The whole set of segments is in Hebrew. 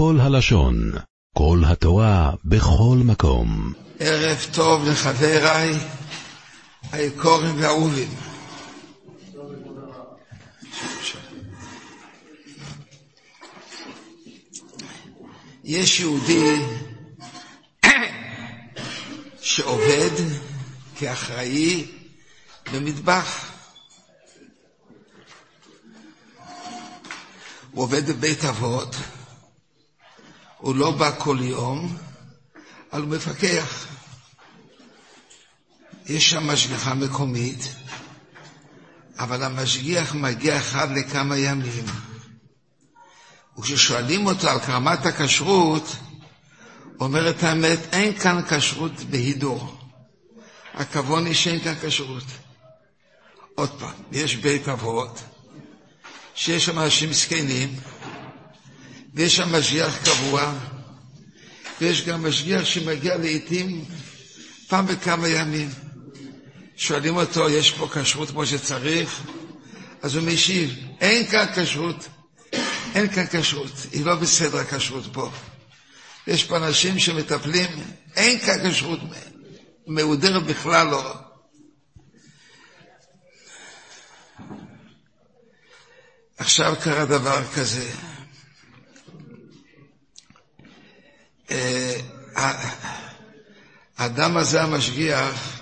כל הלשון, כל התורה, בכל מקום. ערב טוב לחבריי היקורים והאהובים. יש יהודי שעובד כאחראי במטבח. הוא עובד בבית אבות, הוא לא בא כל יום, אבל הוא מפקח. יש שם משגיחה מקומית, אבל המשגיח מגיע אחד לכמה ימים. וכששואלים אותו על רמת הכשרות, אומר את האמת, אין כאן כשרות בהידור. הכבוד היא שאין כאן כשרות. עוד פעם, יש בית אבות, שיש שם אנשים זקנים, ויש שם משגיח קבוע, ויש גם משגיח שמגיע לעיתים פעם בכמה ימים. שואלים אותו, יש פה כשרות כמו שצריך? אז הוא משיב, אין כאן כשרות, אין כאן כשרות, היא לא בסדר הכשרות פה. יש פה אנשים שמטפלים, אין כאן כשרות מהודרת בכלל לא. עכשיו קרה דבר כזה. אה, האדם הזה, המשגיח,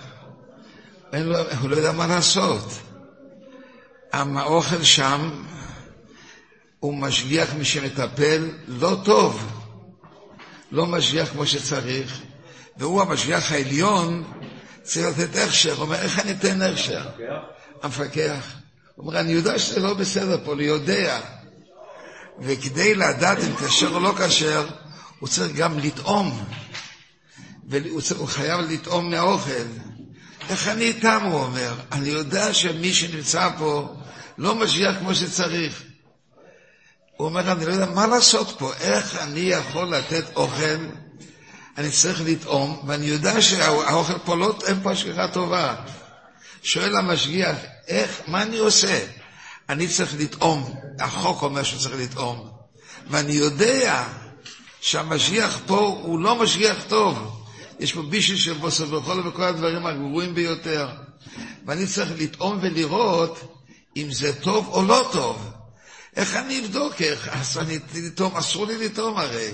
לו, הוא לא יודע מה לעשות. האוכל שם, הוא משגיח מי שמטפל לא טוב, לא משגיח כמו שצריך, והוא המשגיח העליון, צריך לתת הכשר. הוא אומר, איך אני אתן הכשר? המפקח. הוא אומר, אני יודע שזה לא בסדר פה, אני יודע. וכדי לדעת אם כשר או לא כשר, הוא צריך גם לטעום. והוא חייב לטעום מהאוכל. איך אני איתם, הוא אומר. אני יודע שמי שנמצא פה לא משגיח כמו שצריך. הוא אומר, אני לא יודע מה לעשות פה, איך אני יכול לתת אוכל, אני צריך לטעום, ואני יודע שהאוכל פה לא, אין פה השגחה טובה. שואל המשגיח, איך, מה אני עושה? אני צריך לטעום, החוק אומר שצריך לטעום, ואני יודע שהמשגיח פה הוא לא משגיח טוב. יש פה בישל של בוסר וכל וכל הדברים הגרועים ביותר. ואני צריך לטעום ולראות אם זה טוב או לא טוב. איך אני אבדוק איך? אז אני לטעום, אסור לי לטעום הרי.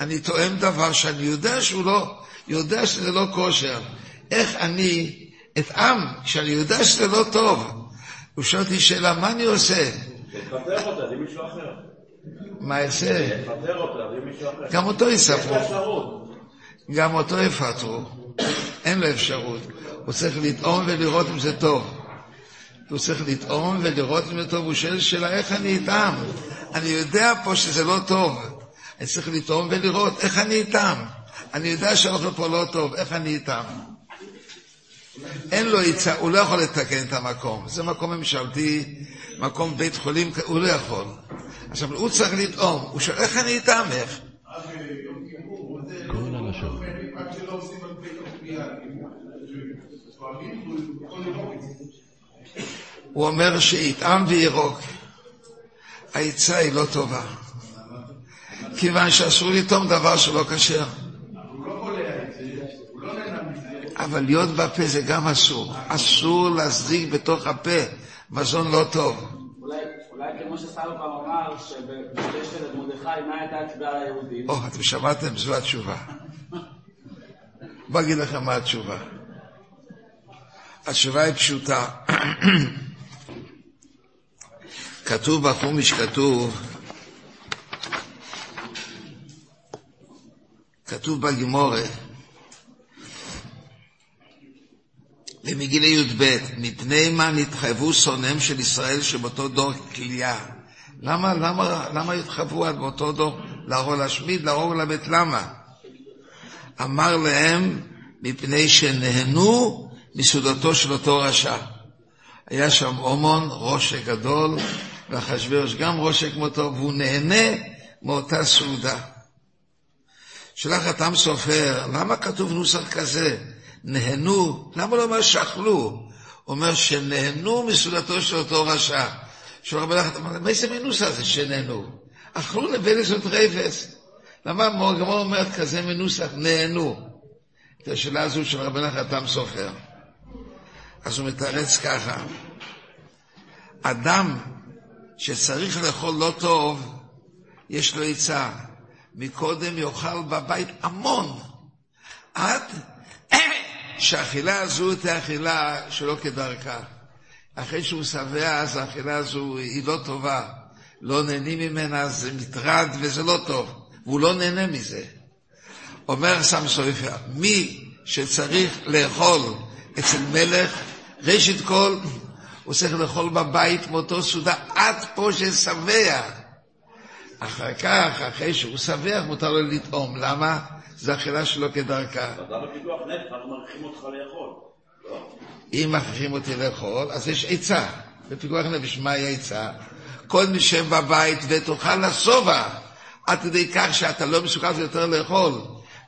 אני טועם דבר שאני יודע שהוא לא, יודע שזה לא כושר. איך אני אטעם כשאני יודע שזה לא טוב? הוא שואל אותי שאלה, מה אני עושה? תפטר אותה, זה מישהו אחר. מה אעשה? תפטר אותה, זה מישהו אחר. גם אותו יספרו. גם אותו יפטרו. אין לו אפשרות. הוא צריך לטעום ולראות אם זה טוב. הוא צריך לטעום ולראות אם זה טוב. הוא שואל שאלה, איך אני איתם? אני יודע פה שזה לא טוב. אני צריך לטעום ולראות איך אני איתם. אני יודע שהאוכל פה לא טוב, איך אני איתם? אין לו עצה, הוא לא יכול לתקן את המקום. זה מקום ממשלתי, מקום בית חולים, הוא לא יכול. עכשיו, הוא צריך לטעום. הוא שואל, איך אני איתם, איך? הוא אומר שיטעם וירוק. העצה היא לא טובה. כיוון שאסור לטעום דבר שלא כשר. אבל להיות בפה זה גם אסור. אסור להזריק בתוך הפה מזון לא טוב. אולי כמו שסלו פעם אמר, שבששת מרדכי, מה הייתה התביעה ליהודים? או, אתם שמעתם? זו התשובה. בוא אגיד לכם מה התשובה. התשובה היא פשוטה. כתוב בחומיש, כתוב, כתוב בגימורת, במגילי י"ב, מפני מה נתחייבו שונאיהם של ישראל שבאותו דור כליאה. למה, למה, למה התחייבו עד באותו דור להרוג להשמיד, להרוג לבית למה? אמר להם, מפני שנהנו מסעודתו של אותו רשע. היה שם אומון, ראש גדול, ואחשוורוש גם ראש כמותו, והוא נהנה מאותה סעודה. שלח התם סופר, למה כתוב נוסח כזה? נהנו, למה לא אומר שאכלו? אומר שנהנו מסעודתו של אותו רשע. שואל רבי לחת, מה איזה מינוס הזה שנהנו? אכלו לבלס וטרפס. למה הגמרא אומרת כזה מנוסח, נהנו? את השאלה הזו של רבן החתם סופר. אז הוא מתרץ ככה, אדם שצריך לאכול לא טוב, יש לו עצה. מקודם יאכל בבית המון, עד שהאכילה הזו תהיה אכילה שלא כדרכה. אחרי שהוא שבע, אז האכילה הזו היא לא טובה. לא נהנים ממנה, זה מטרד וזה לא טוב. והוא לא נהנה מזה. אומר סם סופר, מי שצריך לאכול אצל מלך, ראשית כל, הוא צריך לאכול בבית מאותו סעודה עד פה ששבע. אחר כך, אחרי שהוא שבע, מותר לו לטעום. למה? זו אכילה שלו כדרכה. לא? אם מכריחים אותי לאכול, אז יש עצה. בפיקוח נפש, מהי העצה? כל מי שב בבית ותאכל לשובע, עד כדי כך שאתה לא מסוכן יותר לאכול.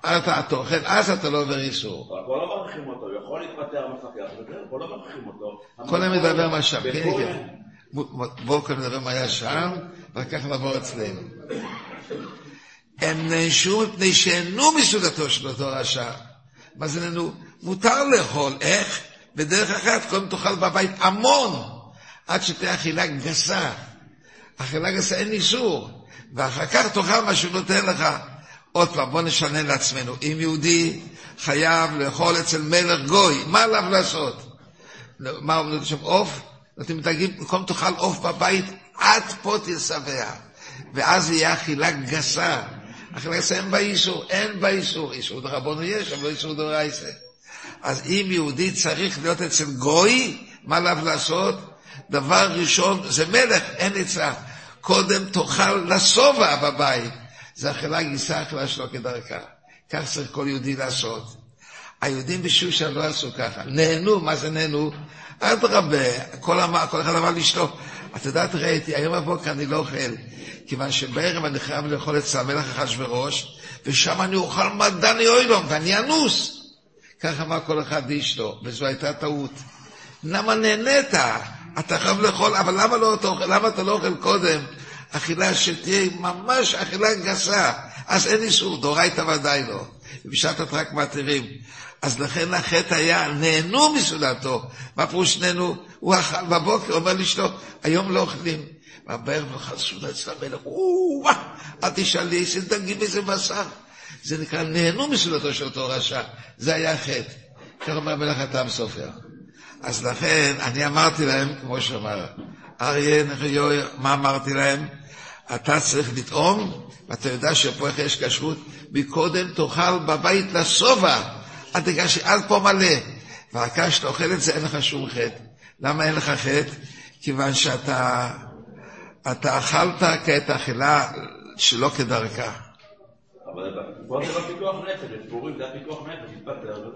אתה תאכל, אז אתה לא עובר איסור. פה לא מכריחים אותו, הוא יכול להתפטר מפקח, וזהו, פה לא מכריחים אותו. קודם מדבר מה שם, כן, כן. בואו קודם נדבר מה היה שם, ואחר כך נעבור אצלנו. הם נענשו מפני שאינו מסעודתו של אותו רשע. מה זה נענו? מותר לאכול, איך? בדרך אחת, קודם תאכל בבית המון, עד שתהיה אכילה גסה. אכילה גסה אין איסור, ואחר כך תאכל מה שהוא נותן לך. עוד פעם, בוא נשנה לעצמנו. אם יהודי חייב לאכול אצל מלך גוי, מה עליו לעשות? מה אומרים שם עוף? אתם מתגים, במקום תאכל עוף בבית, עד פה תשבע. ואז יהיה אכילה גסה. אכילה גסה אין בה איסור, אין בה איסור. איסור דרבנו יש, אבל לא איסור דרייסה. אז אם יהודי צריך להיות אצל גוי, מה עליו לעשות? דבר ראשון, זה מלך, אין עצה. קודם תאכל לשובע בבית. זה אכילה גיסה, אכילה שלא כדרכה. כך צריך כל יהודי לעשות. היהודים בשושן לא עשו ככה. נהנו, מה זה נהנו? אדרבה, כל, אמר, כל אחד אמר לאשתו, את יודעת, ראיתי, היום בבוקר אני לא אוכל, כיוון שבערב אני חייב לאכול אצל המלך אחשוורוש, ושם אני אוכל מדני אוילום, ואני אנוס. כך אמר כל אחד לאשתו, וזו הייתה טעות. למה נהנית? אתה חייב לאכול, אבל למה, לא, למה אתה לא אוכל קודם? אכילה שתהיה ממש אכילה גסה, אז אין איסור, דאורייתא ודאי לא. ובשעת רק מתירים. אז לכן החטא היה, נהנו מסעודתו. מה פירוש נהנו? הוא אכל בבוקר, אומר לאשתו, היום לא אוכלים. והבערב אכל סעודה אצל המלך, או, אל תשאלי איזה דגים, איזה בשר. זה נקרא, נהנו מסעודתו של אותו רשע. זה היה החטא. כך אומר מלך התם סופר. אז לכן, אני אמרתי להם, כמו שאמר אריה מה אמרתי להם? אתה צריך לטעום, ואתה יודע שפה איך יש כשרות, מקודם תאכל בבית לשובע, עד תגש עד פה מלא. ואחר כך כשאתה אוכל את זה, אין לך שום חטא. למה אין לך חטא? כיוון שאתה אתה אכלת כעת אכילה שלא כדרכה. אבל פה זה בפיקוח נפש, בפורים זה הפיקוח נפש, התפטר.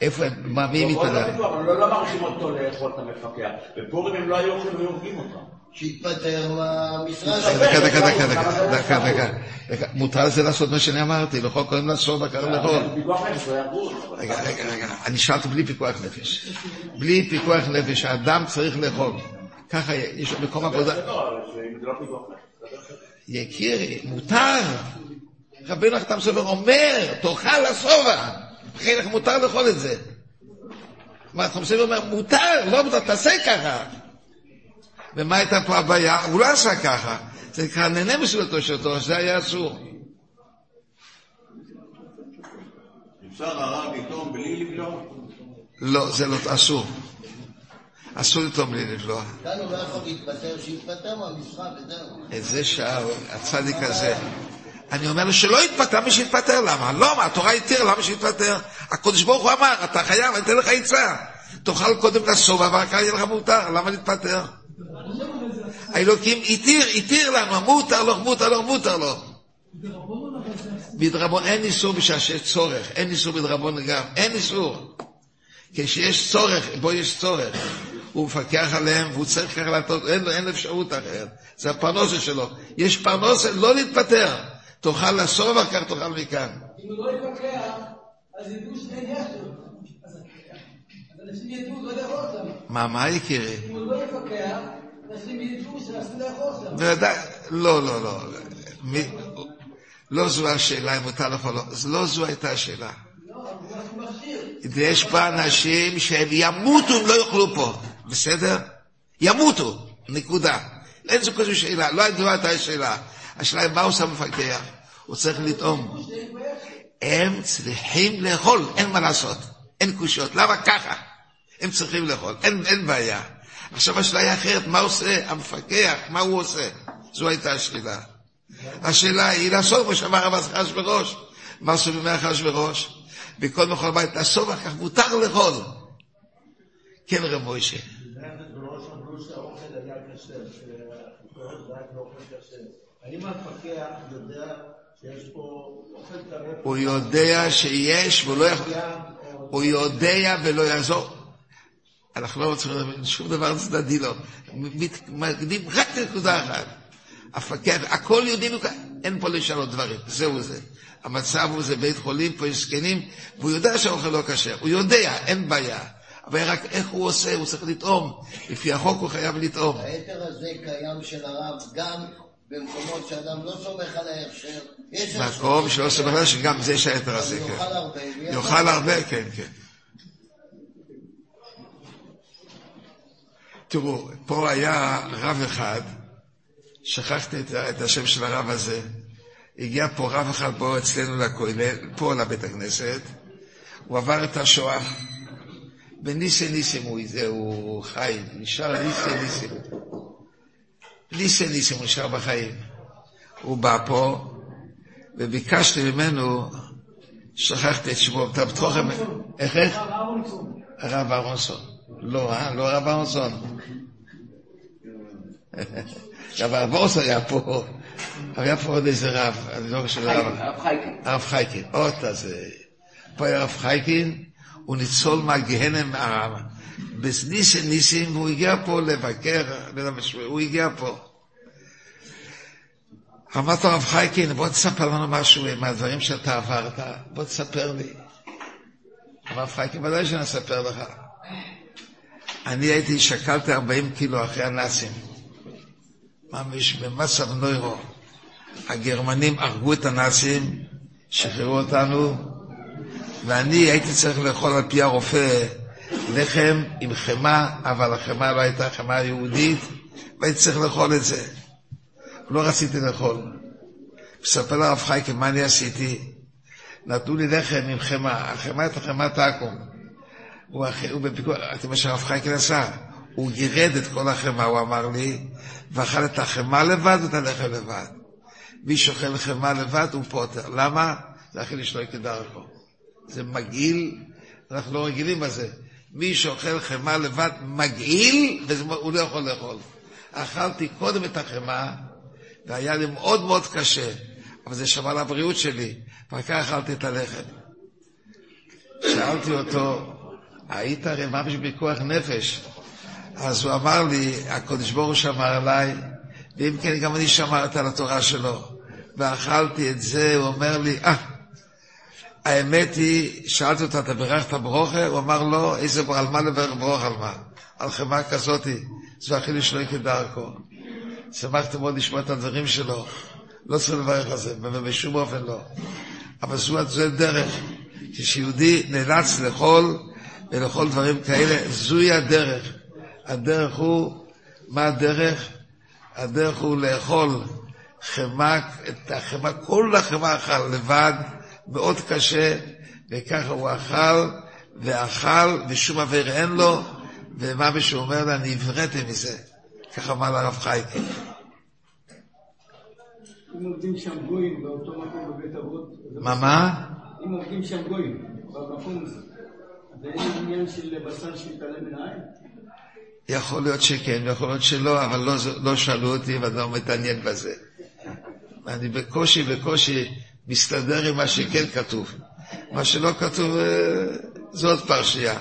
איפה, מה, מי מתעלם? לא לא מכריחים אותו לאכול את המפקח. בפורים הם לא היו אוכלים, היו הורגים אותם. שיתפטר מהמשרד. דקה, דקה, דקה, דקה, דקה, דקה, דקה. מותר לזה לעשות מה שאני אמרתי, לאכול קודם לעשות, אחר לאכול. בפיקוח נפש לא. רגע, רגע, רגע, אני שאלתי בלי פיקוח נפש. בלי פיקוח נפש, האדם צריך לאכול. ככה יש מקום עבודה. לא, לא. יקירי, מותר. רבינו החתם סופר אומר, תאכל לשובע. לך מותר לאכול את זה. מה החתם סופר אומר, מותר, לא מותר, תעשה ככה. ומה הייתה פה הבעיה? הוא לא עשה ככה. זה נקרא נהנה מסעודתו של אותו, זה היה אסור. אפשר הרב לטעום בלי לבלום? לא, זה לא, אסור. אסור לטעום בלי לבלוע. כאן הוא לא יכול להתפטר, שיתפטר מהמשרד וזהו. איזה שעה, הצדיק הזה. אני אומר לו שלא יתפטר, מי שיתפטר, למה? לא, מה, התורה התיר, למה שיתפטר? הקדוש ברוך הוא אמר, אתה חייב, אני אתן לך עצה. תאכל קודם לשובע, ואחר כך יהיה לך מותר, למה להתפטר? האלוקים התיר, התיר לנו, מותר לו, מותר לו, מותר לו. בדרבון אין איסור בשעה שיש צורך, אין איסור בדרבון גם, אין איסור. כשיש צורך, בו יש צורך. הוא מפקח עליהם והוא צריך ככה לעשות, אין אין אפשרות אחרת. זה הפרנוסה שלו. יש פרנוסה, לא להתפטר. תאכל לסוב, אחר כך תאכל מכאן. אם הוא לא יפקח, אז ידעו. אז אז אנשים ידעו לא לאכול אותם. מה, מה יקירי? אם הוא לא יפקח, אנשים ידעו שאסור לאכול אותם. בוודאי, לא, לא, לא. לא זו השאלה אם מותר לאכול לא. זו הייתה השאלה. לא. ויש פה אנשים שהם ימותו אם לא יאכלו פה, בסדר? ימותו, נקודה. אין זו כזו שאלה, לא הייתה שאלה. השאלה היא מה עושה המפקח? הוא צריך לטעום. הם צריכים לאכול, אין מה לעשות. אין קושיות. למה ככה? הם צריכים לאכול, אין, אין בעיה. עכשיו השאלה היא אחרת, מה עושה המפקח? מה הוא עושה? זו הייתה השאלה. השאלה היא לעשות, כמו שאמר רב אחשוורוש. מה עשו בימי אחשוורוש? בכל מכל בית, לעשות אחר כך מותר לאכול. כן, רב מוישה. הוא יודע שיש, והוא לא יכול... הוא יודע ולא יעזור. אנחנו לא רוצים להבין שום דבר צדדי לא. מתמקדים רק לנקודה אחת. המפקח, הכל יודעים, אין פה לשנות דברים, זהו זה. המצב הוא זה בית חולים, פה יש זקנים, והוא יודע שהאוכל לא כשר, הוא יודע, אין בעיה. אבל רק איך הוא עושה, הוא צריך לטעום. לפי החוק הוא חייב לטעום. ההיתר הזה קיים של הרב גם במקומות שאדם לא סומך על ההכשר. מקום שלא סומך עליו שגם זה יש היתר הזה, יאכל כן. הרבה. ויאכל יאכל הרבה, כן, כן. תראו, פה היה רב אחד, שכחתי את, את השם של הרב הזה, הגיע פה רב אחד פה אצלנו לכולל, פה לבית הכנסת, הוא עבר את השואה, בניסי ניסים הוא, זה, הוא חי, נשאר ניסי ניסים. ניסי ניסים הוא נשאר בחיים. הוא בא פה, וביקשתי ממנו, שכחתי את שמו, אתה בתוכם, איך איך? הרב אהרונסון. לא, אה? לא הרב אהרונסון. הרב אהרונסון היה פה, היה פה עוד איזה רב, אני לא חושב הרב. חייקין. הרב חייקין, עוד אז... פה היה הרב חייקין, הוא ניצול מהגהנם, מה- בניסים ניסים, והוא הגיע פה לבקר, הוא הגיע פה. אמרת הרב חייקין, בוא תספר לנו משהו מהדברים שאתה עברת, בוא תספר לי. הרב חייקין, ודאי שאני אספר לך. אני הייתי, שקלתי 40 קילו אחרי הנאצים. ממש במצב נוירו. הגרמנים הרגו את הנאצים, שחררו אותנו, ואני הייתי צריך לאכול על פי הרופא לחם עם חמאה, אבל החמאה לא הייתה חמאה יהודית, והייתי צריך לאכול את זה. לא רציתי לאכול. מספר לרב חייקה, מה אני עשיתי? נתנו לי לחם עם חמאה, החמאה הייתה חמאת עכו"ם. הוא, הוא בפיקוח, אתם מה שהרב חייקה עשה? הוא גירד את כל החמאה, הוא אמר לי, ואכל את החמאה לבד ואת הלחם לבד. מי שאוכל חמאה לבד הוא פוטר. למה? זה אכיל שלא כדרכו. זה מגעיל, אנחנו לא רגילים בזה. מי שאוכל חמאה לבד מגעיל, והוא לא יכול לאכול. אכלתי קודם את החמאה, והיה לי מאוד מאוד קשה, אבל זה שמר לבריאות שלי, ואחר כך אכלתי את הלחם. שאלתי אותו, היית הרי ממש בכוח נפש. אז הוא אמר לי, הקדוש ברוך שמר עליי, ואם כן גם אני שמרתי על התורה שלו. ואכלתי את זה, הוא אומר לי, אה, האמת היא, שאלתי אותו, אתה בירכת ברוכה? הוא אמר לא, איזה, על מה לברך ברוך על מה? על חמאה כזאתי, זה אכילי שלא כדרכו. שמחתי מאוד לשמוע את הדברים שלו. לא צריך לברך על זה, בשום אופן לא. אבל זו, זו דרך. כשיהודי נאלץ לאכול ולאכול דברים כאלה, זוהי הדרך. הדרך הוא, מה הדרך? הדרך הוא לאכול חמאה, את החמאה, כל החמאה אכל לבד, מאוד קשה, וככה הוא אכל, ואכל, ושום עבר אין לו, ומה שהוא אומר לה, אני הבראתי מזה. ככה אמר לרב חייקה. אם עובדים שם גויים באותו מקום בבית אבות, מה, מה? אם עובדים שם גויים במקום הזה, של? יכול להיות שכן, יכול להיות שלא, אבל לא, לא שאלו אותי ואני לא מתעניין בזה. אני בקושי, בקושי מסתדר עם מה שכן כתוב. מה שלא כתוב, אה, זו עוד פרשייה.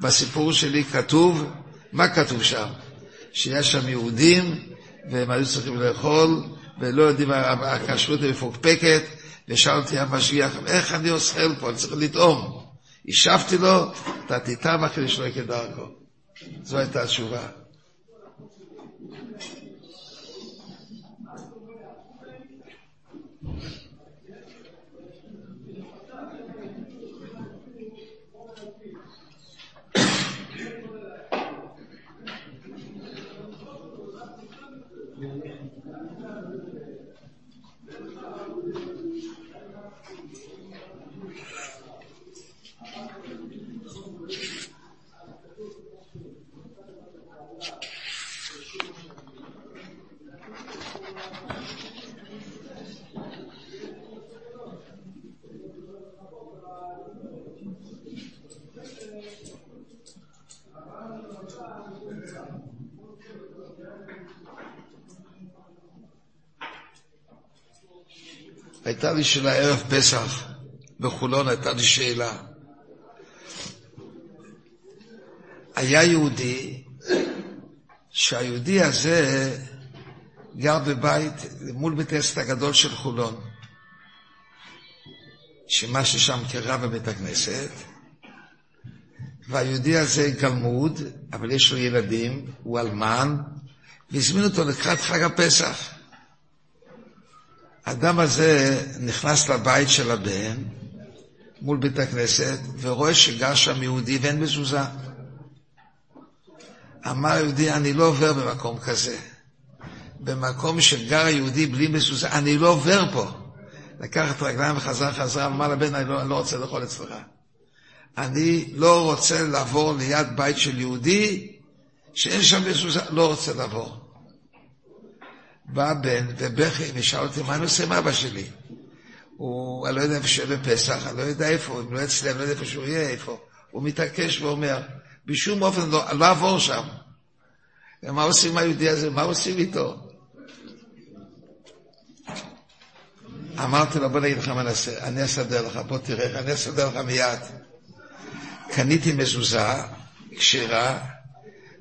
בסיפור שלי כתוב, מה כתוב שם? שיש שם יהודים, והם היו צריכים לאכול, ולא יודעים, הכשרות היא מפוקפקת, ושאלתי המשגיח, איך אני אוכל פה? אני צריך לטעום. השבתי לו, אתה תיטב אחרי שלו כדרכו. זו הייתה התשובה. הייתה לי שאלה ערב פסח, בחולון הייתה לי שאלה. היה יהודי, שהיהודי הזה גר בבית מול בית העסק הגדול של חולון, שמה ששם כרב בבית הכנסת, והיהודי הזה גלמוד, אבל יש לו ילדים, הוא אלמן, והזמין אותו לקראת חג הפסח. האדם הזה נכנס לבית של הבן, מול בית הכנסת, ורואה שגר שם יהודי ואין מזוזה. אמר יהודי, אני לא עובר במקום כזה. במקום שגר יהודי בלי מזוזה, אני לא עובר פה. לקח את רגליים וחזר חזרה, אמר לבן, אני לא, אני לא רוצה לאכול אצלך. אני לא רוצה לעבור ליד בית של יהודי שאין שם מזוזה, לא רוצה לעבור. בא הבן ובכי ושאל אותי, מה אני עושה עם אבא שלי? הוא, אני לא יודע איפה שיהיה בפסח, אני לא יודע איפה, אם לא אצלי, אני לא יודע איפה שהוא יהיה, איפה. הוא מתעקש ואומר, בשום אופן לא, לא אעבור שם. ומה עושים עם היהודי הזה? מה עושים איתו? אמרתי לו, בוא נגיד לך מה נעשה, אני אסדר לך, בוא תראה, אני אסדר לך מיד. קניתי מזוזה כשרה,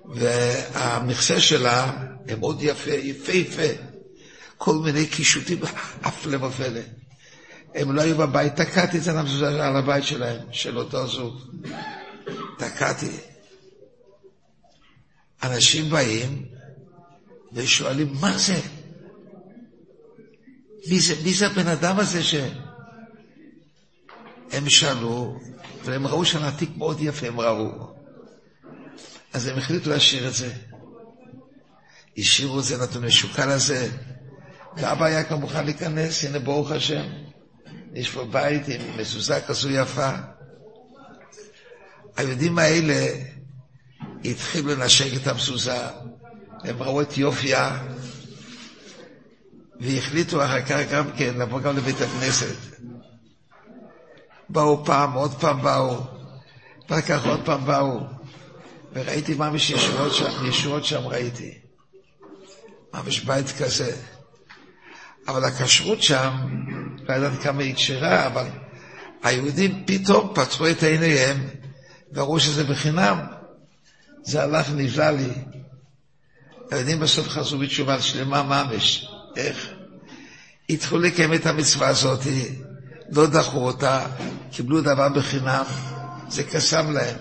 והמכסה שלה הם מאוד יפה, יפהפה. כל מיני קישוטים, הפלא ופלא. הם לא היו בבית, תקעתי את זה על הבית שלהם, של אותו זוג. תקעתי. אנשים באים ושואלים, מה זה? מי זה, מי זה הבן אדם הזה ש... הם שאלו, והם ראו שהנעתיק מאוד יפה, הם ראו. אז הם החליטו להשאיר את זה. השאירו את זה, נתנו משוקל הזה, ואבא היה כבר מוכן להיכנס, הנה ברוך השם. יש פה בית עם מזוזה כזו יפה. היהודים האלה התחילו לנשק את המזוזה, הם ראו את יופייה, והחליטו אחר כך גם כן לבוא גם לבית הכנסת. באו פעם, עוד פעם באו, ואחר כך עוד פעם באו, וראיתי ממש ישועות שם, ישועות שם ראיתי. ממש בית כזה. אבל הכשרות שם, לא ידעתי כמה היא כשרה, אבל היהודים פתאום פתחו את עיניהם וראו שזה בחינם. זה הלך, נבלע לי. היהודים בסוף חזרו בתשובה שלמה ממש. איך? התחילו לקיים את המצווה הזאת, לא דחו אותה, קיבלו דבר בחינם, זה קסם להם.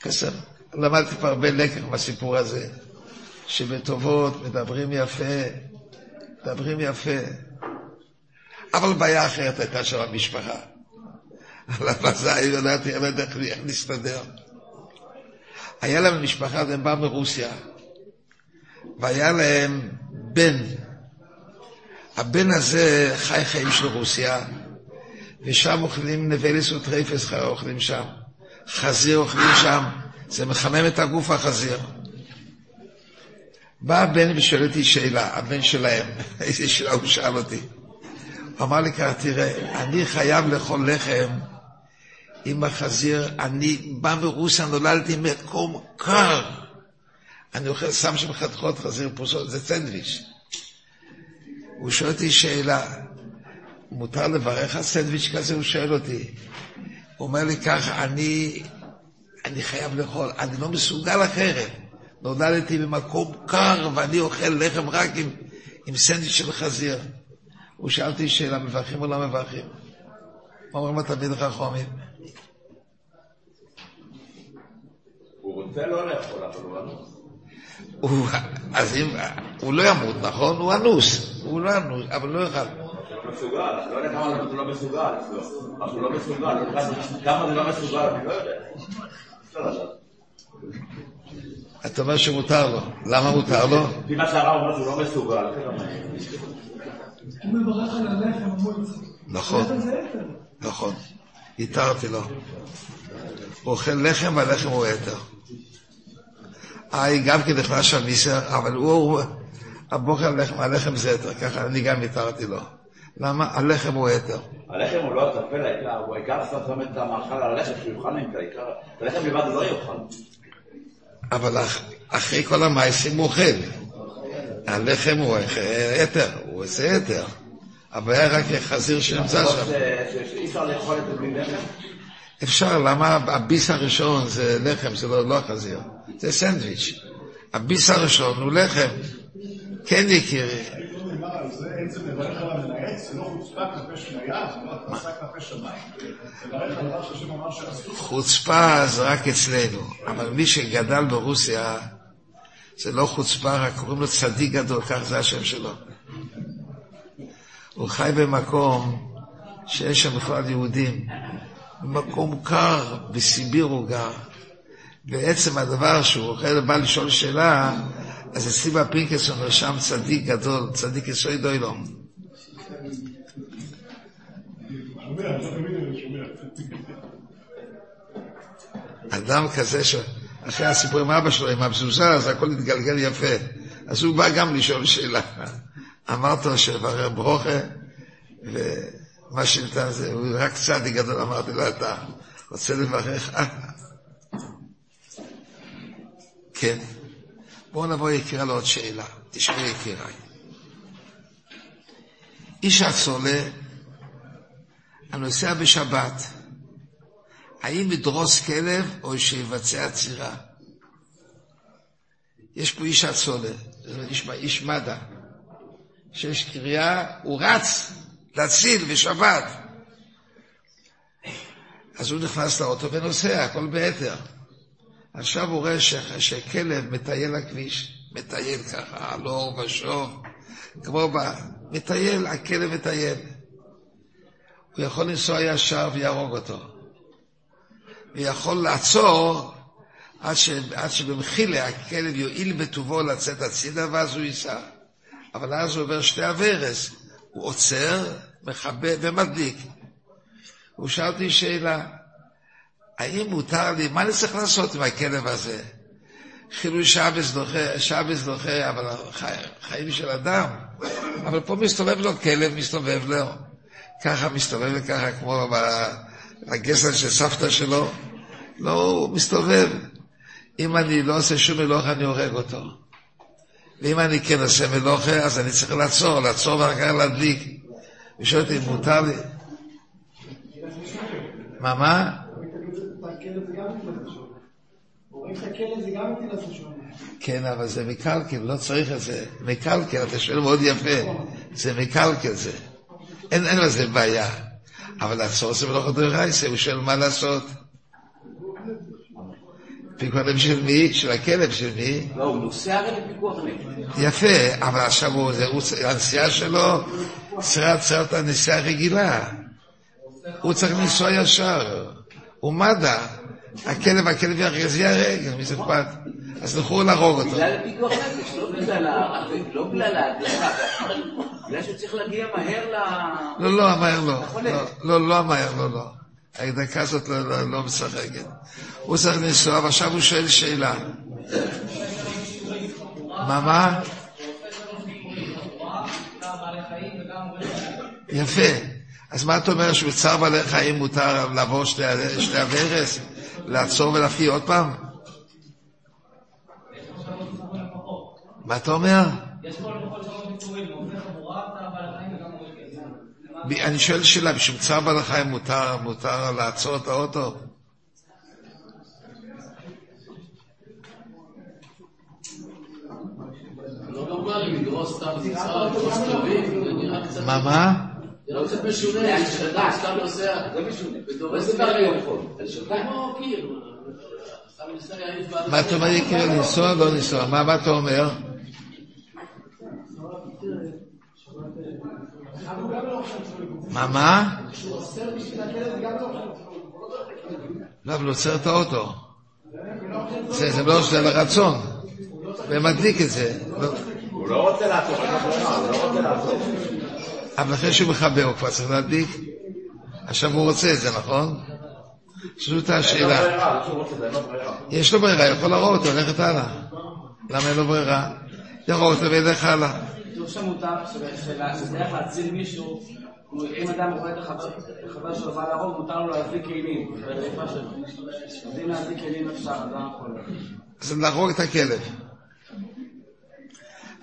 קסם. למדתי פה הרבה לקח בסיפור הזה, שבטובות מדברים יפה, מדברים יפה. אבל בעיה אחרת הייתה שם המשפחה. על המזל, ידעתי איך להסתדר. היה להם משפחה, והם באו מרוסיה, והיה להם בן. הבן הזה חי חיים של רוסיה, ושם אוכלים נבלס וטרייפס, אוכלים שם. חזיר אוכלים שם, זה מחמם את הגוף החזיר. בא הבן ושואל אותי שאלה, הבן שלהם, איזה שאלה הוא שאל אותי. הוא אמר לי ככה, תראה, אני חייב לאכול לחם עם החזיר, אני בא מרוסיה, נולדתי מקום קר. אני אוכל, שם שם חתיכות חזיר פרוסות, זה סנדוויץ'. הוא שואל אותי שאלה, מותר לברך על סנדוויץ' כזה? הוא שואל אותי. הוא אומר לי ככה, אני, אני חייב לאכול, אני לא מסוגל אחרת. נולדתי במקום קר ואני אוכל לחם רק עם, עם סנדוויץ' של חזיר. הוא שאל אותי שאלה, מברכים או לא מברכים? אומרים התלמיד חכמים. לא לאכול, אבל הוא אנוס. הוא, אז אם, הוא לא ימות, נכון? הוא אנוס. הוא לא אנוס, אבל לא יאכל. מסוגל, אני לא יודע כמה הוא לא מסוגל אצלו. אבל הוא לא מסוגל, לא יודע כמה זה לא מסוגל, אני לא יודע. אפשר לדעת. אתה אומר שמותר לו. למה מותר לו? לפי מה שהרב אומר שהוא לא מסוגל. הוא מברך על הלחם. נכון. נכון. התרתי לו. הוא אוכל לחם והלחם הוא יתר. אה, גם כן נכנס שם מיסר, אבל הוא, הבוקר הלחם, הלחם זה יתר, ככה אני גם התרתי לו. למה? הלחם הוא יתר. הלחם הוא לא הטפל, העיקר, הוא העיקר שאתה שם את המאכל על הלחם, שהוא יאכל ממך, העיקר, את הלחם לבד לא יאכל. אבל אח- אחרי כל המעשים הוא אוכל. הלחם הוא יתר, הוא עושה יתר. הבעיה רק החזיר שנמצא שם. שאי אפשר לאכול את זה בלי לחם? אפשר, למה הביס הראשון זה לחם, זה לא, לא החזיר, זה סנדוויץ'. הביס הראשון הוא לחם. כן יקירי. לא לא שאסור. חוצפה זה רק אצלנו, אבל מי שגדל ברוסיה, זה לא חוצפה, רק קוראים לו צדיק גדול, כך זה השם שלו. הוא חי במקום שיש שם בכלל יהודים, במקום קר, בסיביר הוא גר. בעצם הדבר שהוא אוכל בא לשאול שאלה, אז אצלי בפינקס נרשם צדיק גדול, צדיק יסוי דוילום. אדם כזה שאחרי הסיפור עם אבא שלו, עם המזוזה, אז הכל התגלגל יפה. אז הוא בא גם לשאול שאלה. אמרת לו שיברר ברוכה, ומה שניתן זה, הוא רק צדיק גדול, אמרתי לו, אתה רוצה לברך? כן. בואו נבוא יקירה לעוד שאלה. תשמעי יקיריי. איש הצולה הנוסע בשבת, האם ידרוס כלב או שיבצע צירה? יש פה איש הצולה, איש, איש מד"א, שיש קריאה, הוא רץ להציל בשבת. אז הוא נכנס לאוטו ונוסע, הכל ביתר. עכשיו הוא רואה. שכלב מטייל לכביש, מטייל ככה, הלוך ושוב, כמו ב... מטייל, הכלב מטייל. הוא יכול לנסוע ישר ויהרוג אותו. ויכול לעצור עד, ש... עד שבמחילה הכלב יועיל בטובו לצאת הצידה ואז הוא ייסע. אבל אז הוא עובר שתי אברס, הוא עוצר, מכבה ומדליק. הוא שאל אותי שאלה, האם מותר לי, מה אני צריך לעשות עם הכלב הזה? חילול שבס דוחה, שבס דוחה, אבל חיים של אדם. אבל פה מסתובב לו כלב, מסתובב לו. ככה מסתובב וככה, כמו בגסל של סבתא שלו. לא, הוא מסתובב. אם אני לא עושה שום מלוכה, אני הורג אותו. ואם אני כן עושה מלוכה, אז אני צריך לעצור, לעצור ואחר כך להדליק. ושואל אותי, מותר לי? מה, מה? כן, אבל זה מקלקל, לא צריך את זה. מקלקל, אתה שואל מאוד יפה. זה מקלקל זה. אין, לזה בעיה. אבל לעצור זה מלאכת דרייסה, הוא שואל מה לעשות. פיקוח נפש של מי? של הכלב של מי? לא, הוא נוסע הרי לפיקוח נפש. יפה, אבל עכשיו הוא, הנסיעה שלו צריכה הנסיעה הרגילה. הוא צריך לנסוע ישר. הוא מד"א. הכלב, הכלב יחז ייהרג, מי זה אכפת? אז לכו להרוג אותו. בגלל הפיקוח נפש, לא בגלל ההדלקה. בגלל שהוא צריך להגיע מהר ל... לא, לא, מהר לא. לא, לא, מהר לא, לא. ההדלקה הזאת לא משחקת. הוא צריך לנסוע, ועכשיו הוא שואל שאלה. מה, מה? יפה. אז מה אתה אומר, שהוא צער בעלי חיים מותר לעבור שתי הוורס? לעצור ולהפקיע עוד פעם? מה אתה אומר? אני שואל שאלה, בשביל צער בעלי חיים מותר, מותר לעצור את האוטו? מה, מה? זה לא קצת משונה, סתם נוסע. ודורס. כמו קיר. מה אתה אומר יקרה, לנסוע לא לנסוע? מה אתה אומר? מה, מה? לא, אבל הוא עוצר את האוטו. זה לא עושה לרצון. ומדליק את זה. הוא לא רוצה לעצור, הוא לא רוצה לעצור. אבל אחרי שהוא מכבה הוא כבר צריך להדליק. עכשיו הוא רוצה את זה, נכון? זאת השאלה. יש לו ברירה, יכול להרוג אותו, ללכת הלאה. למה אין לו ברירה? ירוג אותו וילך הלאה. כתוב שמותר, שבדרך להציל מישהו, אם אדם רואה את החבר שלו בא להרוג, מותר לו להזיק כלים. אז אם להזיק כלים אפשר, אז לא יכול. אז להרוג את הכלב.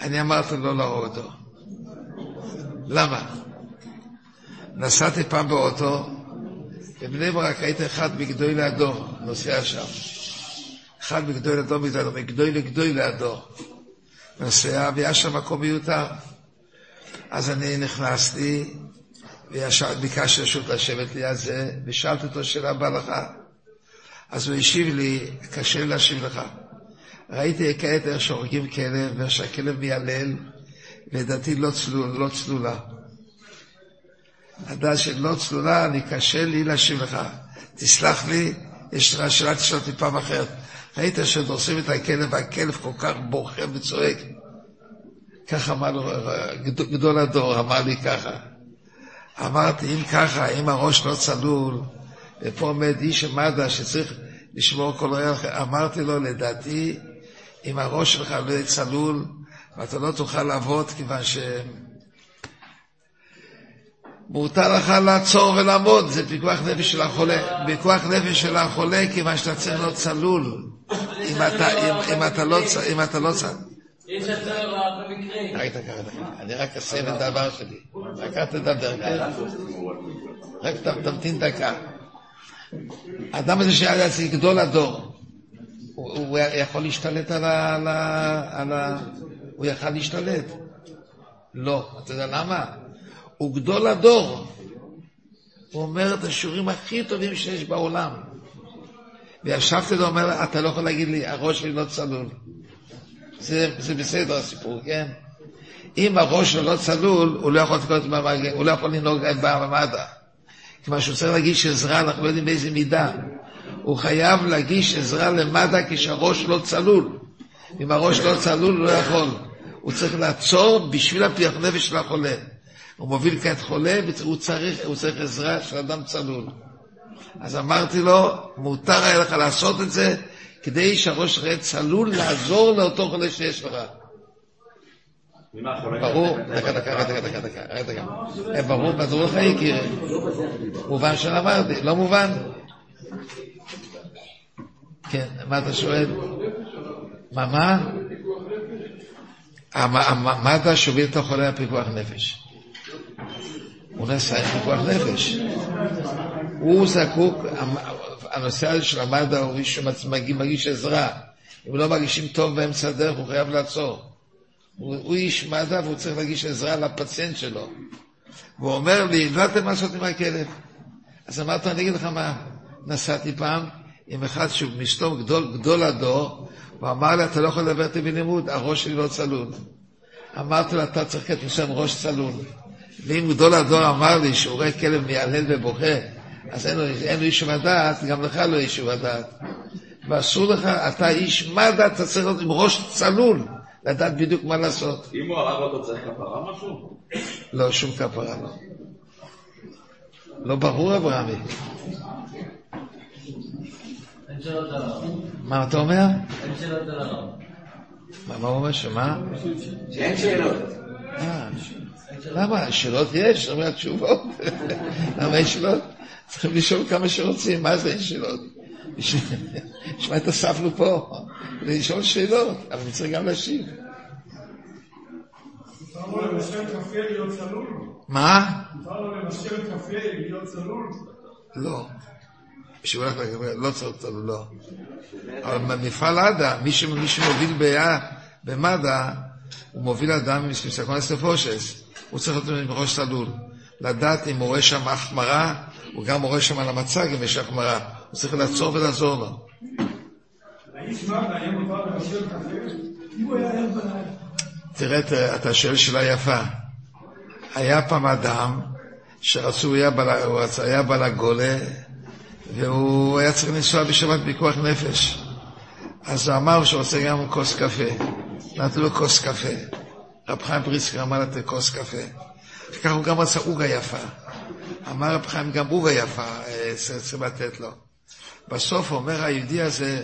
אני אמרתי לא להרוג אותו. למה? נסעתי פעם באוטו, בבני ברק הייתי אחד מגדולי הדור, נוסע שם. אחד מגדולי הדור, מגדולי לגדולי הדור. נוסע, והיה שם מקום מיותר. אז אני נכנסתי, וביקשתי רשות לשבת ליד זה, ושאלתי אותו שאלה בהלכה. אז הוא השיב לי, קשה לי להשיב לך. ראיתי כעת איך שהורגים כלב, ואיך שהכלב מיילל, לדעתי לא, צלול, לא צלולה. הדעת שלא צלולה, אני קשה לי להשיב לך. תסלח לי, יש לך שאלה תשאל אותי פעם אחרת. ראית שדורסים את הכלב, והכלב כל כך בוכה וצועק. ככה אמר לו, גדול הדור אמר לי ככה. אמרתי, אם ככה, אם הראש לא צלול, ופה עומד איש מד"א שצריך לשמור כל ריח, אמרתי לו, לדעתי, אם הראש שלך לא יהיה צלול, ואתה לא תוכל לעבוד, כיוון ש... מותר לך לעצור ולעמוד, זה פיקוח נפש של החולה. פיקוח נפש של החולה, כיוון שאתה צריך להיות צלול. אם אתה, לא, אם אתה לא צלול. יש יותר במקרה. רק. אני רק אסיים את הדבר שלי. רק אל תדבר, כן? רק תמתין דקה. האדם הזה שהיה לעצמי גדול הדור, הוא יכול להשתלט על ה... הוא יכל להשתלט. לא. אתה יודע למה? הוא גדול הדור. הוא אומר את השיעורים הכי טובים שיש בעולם. וישבתי לו, אומר, אתה לא יכול להגיד לי, הראש שלי לא צלול. זה, זה בסדר הסיפור, כן? אם הראש שלו לא צלול, הוא לא יכול הוא לא יכול לנהוג במד"א. כיוון שהוא צריך להגיש עזרה, אנחנו לא יודעים באיזה מידה. הוא חייב להגיש עזרה למד"א כשהראש לא צלול. אם הראש לא צלול, הוא לא יכול. הוא צריך לעצור בשביל הפיח נפש של החולה. הוא מוביל כעת חולה, והוא צריך, הוא צריך עזרה של אדם צלול. אז אמרתי לו, מותר היה לך לעשות את זה, כדי שהראש שלך יהיה צלול לעזור לאותו חולה שיש לך. ברור, דקה, דקה, דקה, דקה, דקה, דקה. ברור, ברור לך יקירי. מובן שאמרתי, לא מובן? כן, מה אתה שואל? מה, מה? מה אתה שוביל את החולה הפיקוח נפש? הוא נעשה עם פיקוח נפש. הוא זקוק, הנושא הזה של המד"א הוא מי שמגיש עזרה. אם לא מגישים טוב באמצע הדרך, הוא חייב לעצור. הוא, הוא איש מד"א והוא צריך להגיש עזרה לפציינט שלו. והוא אומר לי, לא יודעת מה לעשות עם הכלב. אז אמרתי, אני אגיד לך מה, נסעתי פעם עם אחד שהוא מסתום גדול, גדול הדור, הוא אמר לי, אתה לא יכול לדבר איתי בלימוד, הראש שלי לא צלול. אמרתי לו, אתה צריך כתוב שם ראש צלול. ואם גדול הדור אמר לי שהוא רואה כלב מיילל ובוכה, אז אין לו, אין לו איש הדעת, גם לך לא איש הדעת. ואסור לך, אתה איש מדע, אתה צריך להיות עם ראש צלול, לדעת בדיוק מה לעשות. אם הוא הרג אותו צריך כפרה משהו? לא, שום כפרה לא. לא ברור, אברהמי. מה אתה אומר? אין שאלות על הרב. מה הוא אומר? שמה? שאין שאלות. למה? שאלות יש, אומר תשובות. למה אין שאלות? צריכים לשאול כמה שרוצים, מה זה אין שאלות? נשמע את הספנו פה, לשאול שאלות, אבל צריך גם להשיב. מה? מותר לו לנשל קפה להיות צלול? לא. שהוא הולך לא צריך צלול, לא. אבל במפעל עדה, מי שמוביל במד"א, הוא מוביל אדם עם סקונס לפושס. הוא צריך להיות עם ראש צלול. לדעת אם הוא רואה שם החמרה, הוא גם רואה שם על המצג אם יש החמרה. הוא צריך לעצור ולעזור לו. האיש מד"א היה מותר לנשל קפה? אם הוא היה ער בלילה. תראה, אתה שואל שאלה יפה. היה פעם אדם שרצו, הוא היה בעל- הגולה, והוא היה צריך לנסוע בשבת פיקוח נפש. אז הוא אמר שהוא רוצה גם כוס קפה. נתנו לו כוס קפה. רב חיים פריצקי אמר "תן כוס קפה. וכך הוא גם רצה עוגה יפה. אמר רב חיים, גם עוגה יפה צריך לתת לו. בסוף אומר היהודי הזה,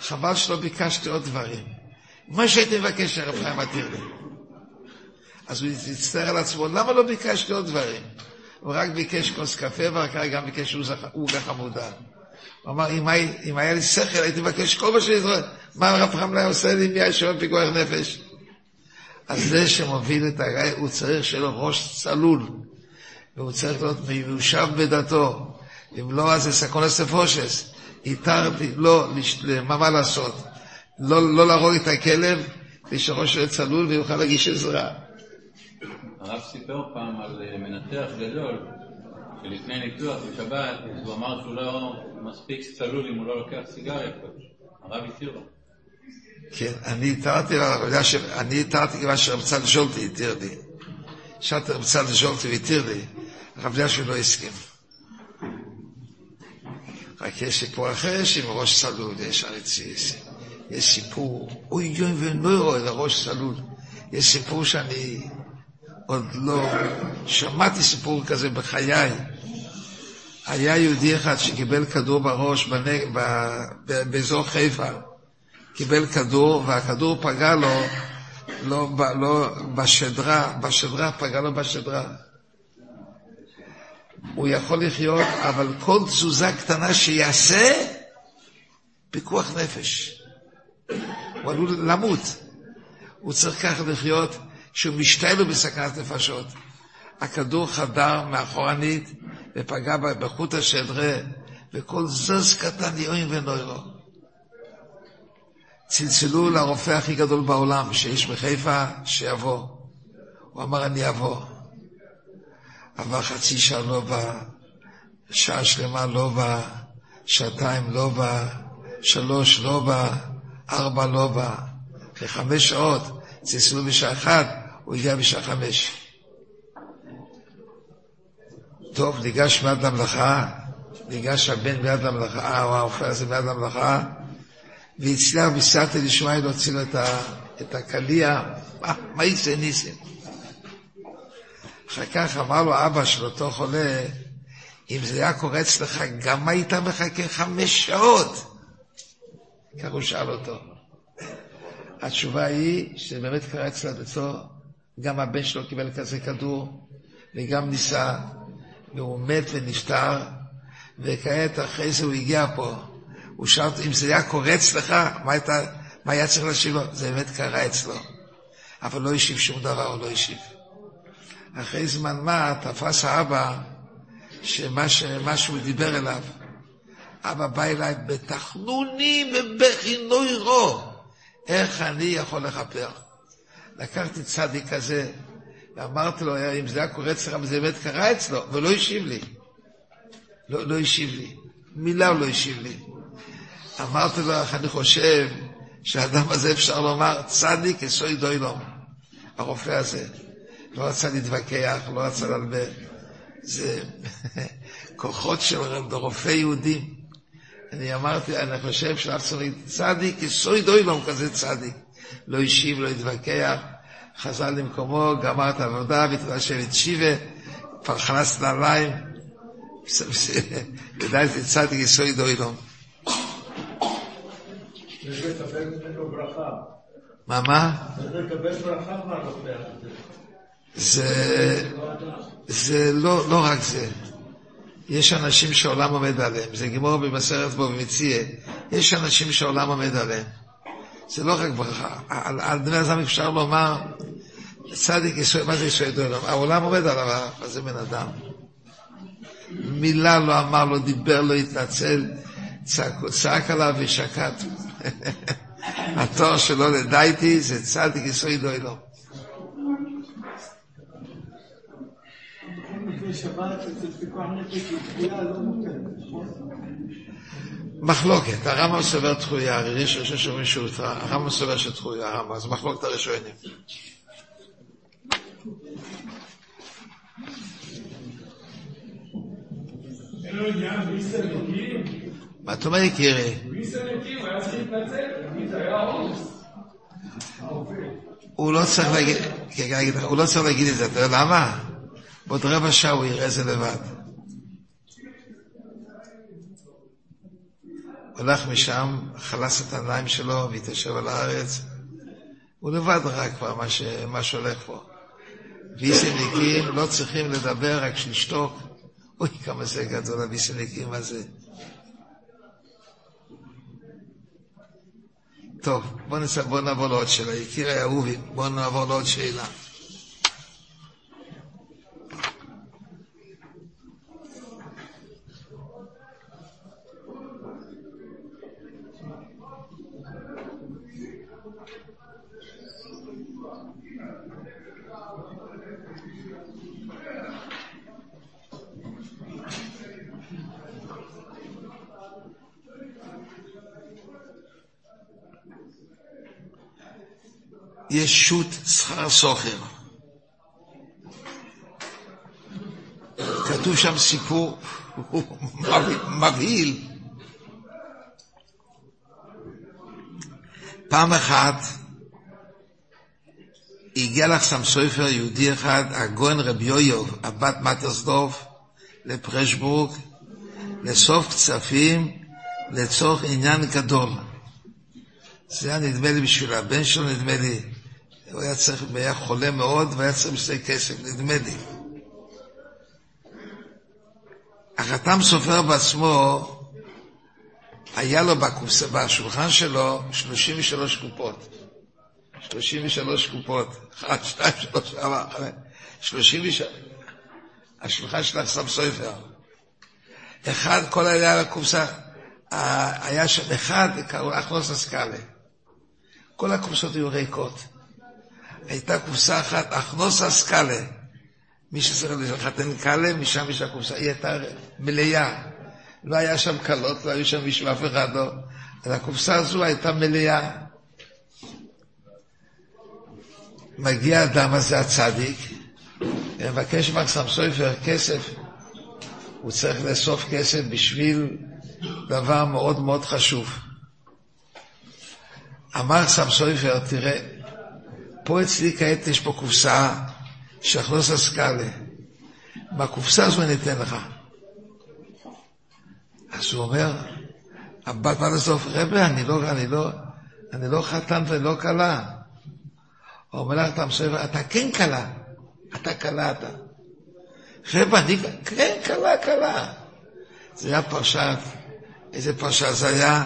חבל שלא ביקשתי עוד דברים. מה שהייתי מבקש שהרב חיים מתיר לי. אז הוא הצטער על עצמו, למה לא ביקשתי עוד דברים? הוא רק ביקש כוס קפה, ואחר כך גם ביקש עוגה חמודה. הוא אמר, אם היה, אם היה לי שכל, הייתי מבקש כל מה שאני זוכר. מה הרב חיים היה עושה לי אם היה שם פיקוח נפש? אז זה שמוביל את הגיא, הוא צריך שיהיה לו ראש צלול. והוא צריך להיות מיושב בדתו. אם לא, אז זה סקונס נפושס. התרתי, לא, מה, מה לעשות? לא, לא להרוג את הכלב, ושראש יהיה צלול ויוכל להגיש עזרה. הרב סיפר פעם על אה, מנתח גדול, שלפני ניתוח בשבת, הוא אמר שהוא לא מספיק צלול אם הוא לא לוקח סיגריה. הרב התיר לו. כן, אני התרתי אני התרתי כיוון שרב צד ז'ולטי התיר לי. שאלתי רב צד ז'ולטי והתיר לי, הרב אלישיב לא הסכים. רק יש סיפור אחר שעם ראש צלול יש ארציס. יש סיפור, אוי יוי ונוירו אל הראש צלול. יש סיפור שאני עוד לא שמעתי סיפור כזה בחיי. היה יהודי אחד שקיבל כדור בראש. באזור חיפה. קיבל כדור, והכדור פגע לו לא. לא בשדרה, בשדרה, פגע לו בשדרה. הוא יכול לחיות, אבל כל תזוזה קטנה שיעשה, פיקוח נפש. הוא עלול למות. הוא צריך ככה לחיות כשהוא משתעל בסכנת נפשות. הכדור חדר מאחורנית ופגע בחוט השדרה, וכל זז קטן יואים ונוירו. צלצלו לרופא הכי גדול בעולם, שיש בחיפה, שיבוא. הוא אמר, אני אבוא. עבר חצי שעה לא בא, שעה שלמה לא בא, שעתיים לא בא, שלוש לא בא, ארבע לא בא. אחרי חמש שעות, צלצלו בשעה אחת, הוא הגיע בשעה חמש. טוב, ניגש מיד למלאכה, ניגש הבן מיד למלאכה, או הרופא הזה מיד למלאכה, והצליח בסייעתא דשמיא להוציא לו את הקליע, מה, יצא ניסים? אחר כך אמר לו אבא של אותו חולה, אם זה היה קורה אצלך, גם היית מחכה חמש שעות? כך הוא שאל אותו. התשובה היא שזה באמת קרה אצל ביתו, גם הבן שלו קיבל כזה כדור, וגם ניסה, והוא מת ונפטר, וכעת אחרי זה הוא הגיע פה. הוא שאל אם זה היה קורה אצלך, מה, היית, מה היה צריך להשיב לו? זה באמת קרה אצלו. אבל לא השיב שום דבר, הוא לא השיב. אחרי זמן מה תפס האבא שמה שהוא דיבר אליו. אבא בא אליי בתחנונים ובכי נוירו, איך אני יכול לכפר? לקחתי צדיק כזה ואמרתי לו, אם זה היה קורה אצלך וזה באמת קרה אצלו, ולא השיב לי. לא, לא השיב לי. מילה הוא לא השיב לי. אמרתי איך אני חושב שהאדם הזה אפשר לומר צדיק אסוי דוילום, הרופא הזה. לא רצה להתווכח, לא רצה ללבה. זה כוחות של רופא יהודים. אני אמרתי, אני חושב שאפשר צדיק, יסוי דוילום כזה צדיק. לא השיב, לא התווכח, חזר למקומו, גמר את העבודה, והתרשם את שיבה, פרחנס נעליים, ודאי זה צדיק יסוי דוילום. מה, מה? צריך לקבל ברכה מהרופא הזה. זה, זה לא, לא רק זה. יש אנשים שהעולם עומד עליהם, זה גמור במסרת בו במציע, יש אנשים שהעולם עומד עליהם. זה לא רק ברכה, על, על בני אדם אפשר לומר, צדיק ישראל, מה זה ישראל דוילום? העולם עומד עליו, מה זה בן אדם? מילה לא אמר, לא דיבר, לא התנצל, צעק, צעק עליו ושקט. התואר שלו לדייטי זה צדיק ישראל דוילום. מחלוקת, הרמב"ם סובר תחויה, הרי יש ראשון שאומרים שהוא הרמב"ם סובר שתחויה, הרמב"ם, אז מחלוקת הראשונים. מה אתה אומר יקירי? הוא לא צריך להגיד, הוא לא צריך להגיד את זה, אתה יודע למה? בעוד רבע שעה הוא יראה זה לבד. הלך משם, חלס את העיניים שלו והתיישב על הארץ. הוא לבד ראה כבר מה, ש... מה שהולך פה. ויסניקים לא צריכים לדבר, רק לשתוק. אוי, כמה זה גדול הוויסניקים הזה. טוב, בואו נצא, בוא נעבור לעוד שאלה. יקירי אהובים, בואו נעבור לעוד שאלה. יש שו"ת שכר סוחר. כתוב שם סיפור מבהיל. פעם אחת הגיע לך שם סופר יהודי אחד, הגויין רבי יויוב, הבת מטרסדורף, לפרשבורג, לאסוף כספים לצורך עניין גדול. זה היה נדמה לי בשביל הבן שלו, נדמה לי. הוא היה צריך, היה חולה מאוד והיה צריך בשביל כסף, נדמה לי. החתם סופר בעצמו, היה לו בקופס, בשולחן שלו 33 קופות. 33 קופות. 1, 2, 3, 4, 5, 33. השולחן שלך שם סופר. אחד, כל היה על הקופסה, היה שם אחד, קראו אכנוס אסקאלה. כל הקופסות היו ריקות. הייתה קופסה אחת, אכנוס אסקאלה. מי שצריך לחתן קאלה, משם יש הקופסה, היא הייתה מלאה. לא היה שם כלות, לא היו שם מישהו, אף אחד לא. אז הקופסה הזו הייתה מלאה. מגיע האדם הזה, הצדיק, ומבקש מקסם סופר כסף. הוא צריך לאסוף כסף בשביל דבר מאוד מאוד חשוב. אמר סם סופר, תראה, פה אצלי כעת יש פה קופסה של אכלוס אסקאלה. בקופסה הזו אני אתן לך. אז הוא אומר, הבת בא לסוף, רבי, אני לא, אני לא, אני לא חתן ולא כלה. הוא אומר לך, אתה מסוים, אתה כן כלה. אתה כלה אתה. רבי, אני כן כלה, כלה. זה היה פרשת, איזה פרשה זה היה?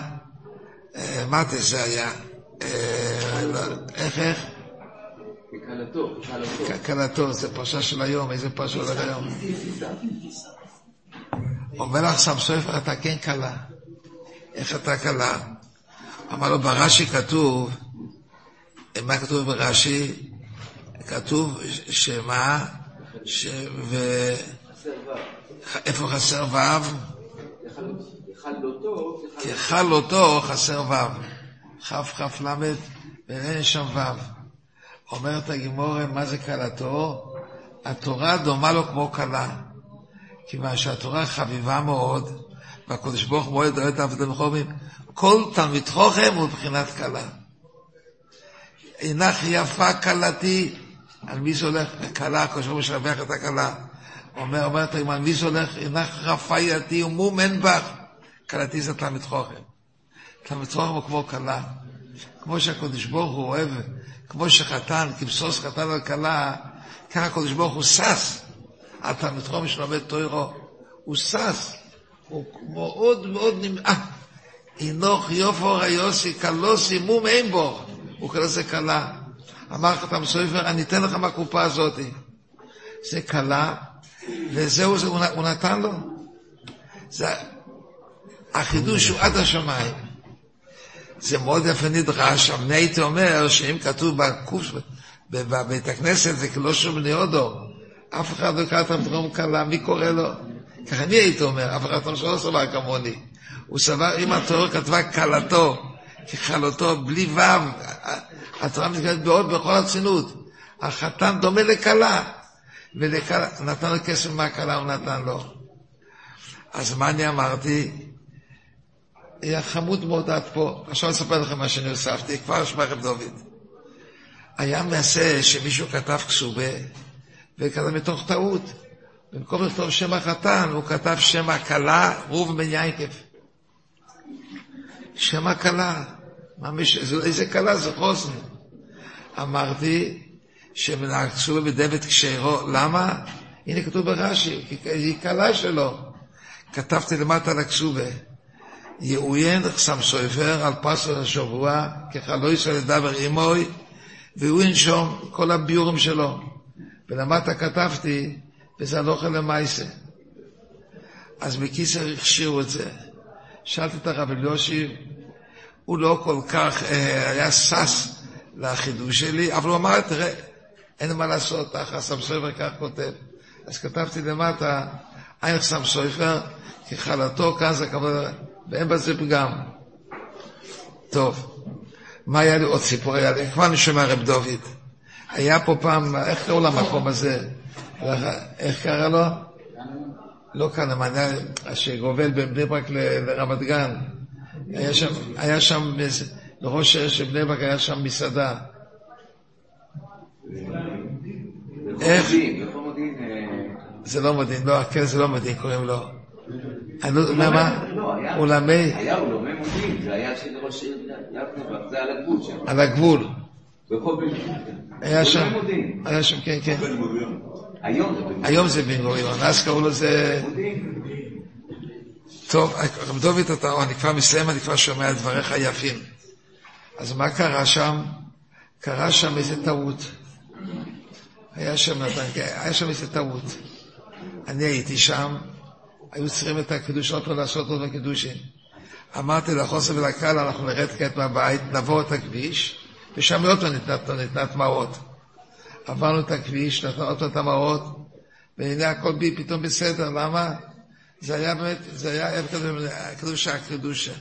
אה, מה זה היה? אה, לא, איך, איך? כלתו, כלתו. זה פרשה של היום, איזה פרשה של היום? אומר לך סם סופר, אתה כן כלה. איך אתה כלה? אמר לו, ברש"י כתוב, מה כתוב ברש"י? כתוב שמה? ש... ו... איפה חסר ו'? ככלותו חסר ו'. כ"כ ל' ואין שם ו'. אומרת הגימורה, מה זה כלתו? התורה דומה לו כמו כלה. כיוון שהתורה חביבה מאוד, והקדוש ברוך הוא מועד אוהד עבודם חומים, כל תלמיד חוכם הוא מבחינת כלה. אינך יפה כלתי, על מי זה הולך? כלה, הקדוש ברוך הוא משבח את הכלה. אומר, אומרת הגמרא, מי זה הולך? אינך רפייתי ומומן בך. כלתי זה תלמיד חוכם. תלמיד חוכם הוא כמו כלה. כמו שהקדוש ברוך הוא אוהב, כמו שחתן, כבשוס חתן על כלה, ככה הקדוש ברוך הוא שש על תלמיד חוכם שלומד תוירו. הוא שש. הוא מאוד מאוד נמאס. אינוך יופור היוסי כלוסי מום אין בו. הוא קורא לזה כלה. אמר חתם סופר, אני אתן לך מהקופה הזאת. זה כלה, וזהו זה, הוא נתן לו. זה, החידוש הוא עד השמיים. זה מאוד יפה נדרש, אבל הייתי אומר שאם כתוב בקוף, בבית הכנסת זה כאילו שום בני הודו, אף אחד לא קרא את המדרום כלה, מי קורא לו? ככה אני הייתי אומר, אף אחד לא סבר כמוני. הוא סבר, אם התורה כתבה כלתו, ככלתו, בלי ו', התורה מתקדמת בעוד בכל הרצינות. החתן דומה לכלה, נתן לו כסף מהכלה, הוא נתן לו. אז מה אני אמרתי? היה חמוד מאוד עד פה. עכשיו אספר לכם מה שאני הוספתי, כבר שמעכם דוד. היה מעשה שמישהו כתב כסובה, וכתב מתוך טעות. במקום לכתוב שם החתן, הוא כתב שם הכלה, רוב בן יינקב. שם הכלה. איזה כלה זה חוסן. אמרתי שמנהגסו בדבט כשרו, למה? הנה כתוב ברש"י, היא כלה שלו. כתבתי למטה על. יעוין שם סופר על פסל השבוע, ככלו ישראל לדבר עמוי, והוא ינשום כל הביורים שלו. ולמטה כתבתי, וזה הלוכה למעשה. אז בקיסר הכשירו את זה. שאלתי את הרב אליושי, הוא לא כל כך אה, היה שש לחידוש שלי, אבל הוא אמר, תראה, אין מה לעשות, אחר סם סופר כך כותב. אז כתבתי למטה, אין סם סופר, כחלתו כאן זה ואין בזה פגם. טוב. מה היה לי עוד סיפור? היה לי, כבר אני שומע רב דוד. היה פה פעם, איך קראו למקום הזה? איך קרא לו? לא כהנמן, שגובל בין בני ברק לרמת גן. היה שם, היה שם, לראש העיר של בני ברק היה שם מסעדה. איך? איפה מודיעין? אה, זה לא מודיעין, לא, כן, זה לא מודיעין, קוראים לו. אני לא יודע מה, לא, היה- אולמי מודיעין, זה היה של ראש עיר יבנה, זה על הגבול שם. על הגבול. ברחוב בן היה שם. היה שם, כן, כן. היום זה בן היום זה בן גוריון, אז קראו לזה... טוב, רב דוד, אתה, אני כבר מסיים, אני כבר שומע את דבריך היפים. אז מה קרה שם? קרה שם איזה טעות. היה שם, היה שם איזה טעות. אני הייתי שם, היו צריכים את הקידוש עוד פעם לעשות עוד הקידושים. אמרתי לחוסר ולקהל, אנחנו נרד כעת מהבית, נעבור את הכביש, ושם פעם ניתנת, ניתנת מעות. עברנו את הכביש, נתנו את המעות, והנה הכל בי פתאום בסדר, למה? זה היה באמת, זה היה ערב כזה, הקדושה, הקדושה.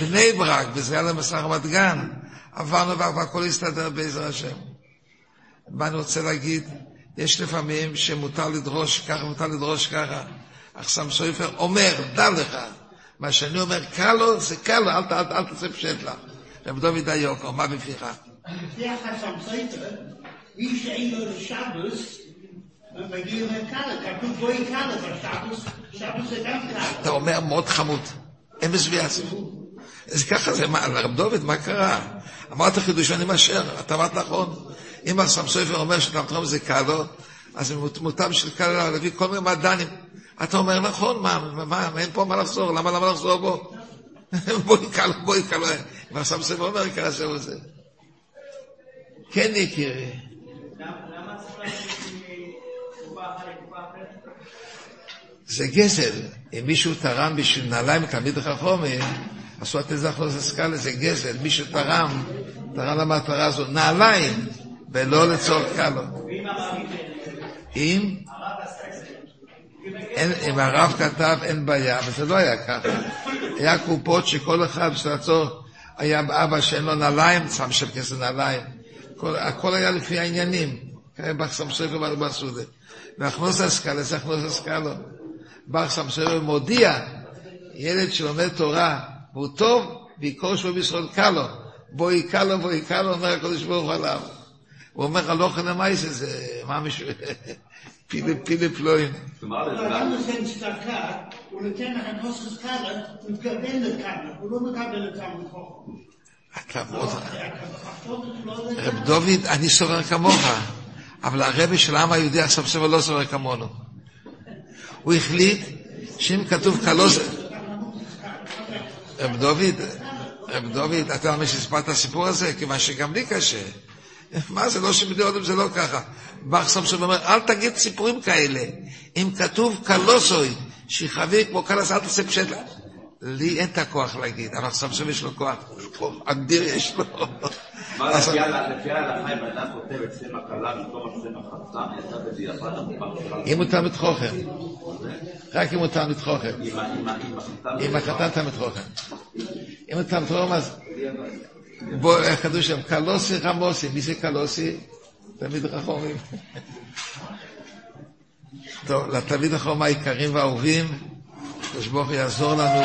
בני ברק, וזה היה למסך רמת גן. עברנו והכל הסתדר בעזר השם. מה אני רוצה להגיד? יש לפעמים שמותר לדרוש ככה, מותר לדרוש ככה. אך סם סופר אומר, דע לך, מה שאני אומר קל לו, זה קל לו, אל, ת- אל, אל תעשה פשט לך. רב דוד היוקר, מה בפיך? לפי החסם סייפר, מי שאין לו מגיע כתוב בואי זה גם קאלה. אתה אומר מאוד חמוד, אין מזוויעס. אז ככה זה, מה, רב דוד, מה קרה? אמרת חידוש ואני מאשר, אתה אמרת נכון. אם הסם סופר אומר שאתה מתחום זה קל לו, אז זה מות- מותם של קל להביא כל מיני מדענים. אתה אומר נכון, מה, מה, אין פה מה לחזור, למה, למה לחזור בו? בואי קל, בואי קל, הסם סופר אומר קל, זהו זה. כן, יקירי. זה גזל. אם מישהו תרם בשביל נעליים לתלמיד חכמים, אסור לתת לזה אחוז הסקאלה, זה גזל. מישהו תרם, תרם למטרה הזו, נעליים, ולא לצורך קלו. ואם המעביד אם, הרב עשה את זה, אין, אם הרב כתב אין בעיה, אבל זה לא היה ככה. היה קופות שכל אחד בשביל הצורך, היה אבא שאין לו נעליים, שם שם כסף נעליים. כל, הכל היה לפי העניינים. ככה באך סמסויפר בסודה. והכנוס הסקאלה זה הכנוס הסקאלה. באך סמסויפר מודיע, ילד שלומד תורה, והוא טוב, ויקור שמו בישראל קלו. בואי קלו, בואי קלו, אומר הקדוש ברוך הוא עליו. הוא אומר, הלוך למייס, זה ממש פילי אדם נותן צדקה, הוא נותן הוא מתכוון לקאלה, הוא לא מקבל את. אתה מאוד... רב דוד, אני סובר כמוך, אבל הרבי של העם היהודי עכשיו סובר לא סובר כמונו. הוא החליט שאם כתוב קלוס... רב דוד, רב דוד, אתה מי שסיפר את הסיפור הזה? כיוון שגם לי קשה. מה זה לא שבדיוק זה לא ככה. סמסון אומר, אל תגיד סיפורים כאלה. אם כתוב קלוסוי, שיחווה כמו קלס, אל תעשה פשט. לי אין את הכוח להגיד, אבל סמסון יש לו כוח. כוח אדיר יש לו. מה לפי ההלכה, אם אדם כותב את שם הכלה במקום החצה, יצא בדיעבד. אם הוא תלמיד חוכם, רק אם הוא תלמיד חוכם. אם החתן- אם החתן תלמיד חוכם. אם הוא תלמיד חוכם, אז בוא, איך כתוב שם, קלוסי רמוסי, מי זה קלוסי? תלמיד חכמים. טוב, לתלמיד החכם היקרים והאהובים, הקדוש ברוך הוא יעזור לנו,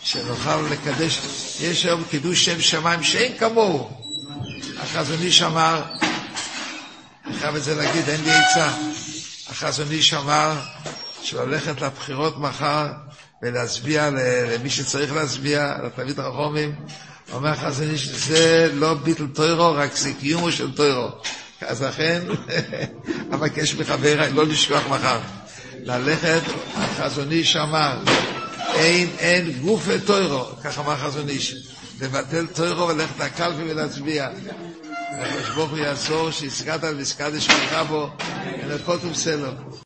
שנוכל לקדש, יש היום קידוש שם שמיים שאין כמוהו. החזון איש אמר, אני חייב את זה להגיד, אין לי עצה. החזון איש אמר שללכת לבחירות מחר ולהצביע למי שצריך להצביע, לתלמיד החכמים, אומר החזון איש, זה לא ביטל טוירו, רק זה קיומו של טוירו. אז לכן, אבקש מחבריי לא לשכוח מחר. ללכת, החזון איש אמר, אין, אין גופי טוירו, כך אמר החזון איש. לבטל טוירו וללכת לקלפי ולהצביע. הקדוש ברוך הוא יעזור, שיזכת וזכת שמך בו, אלוקות ובסלו.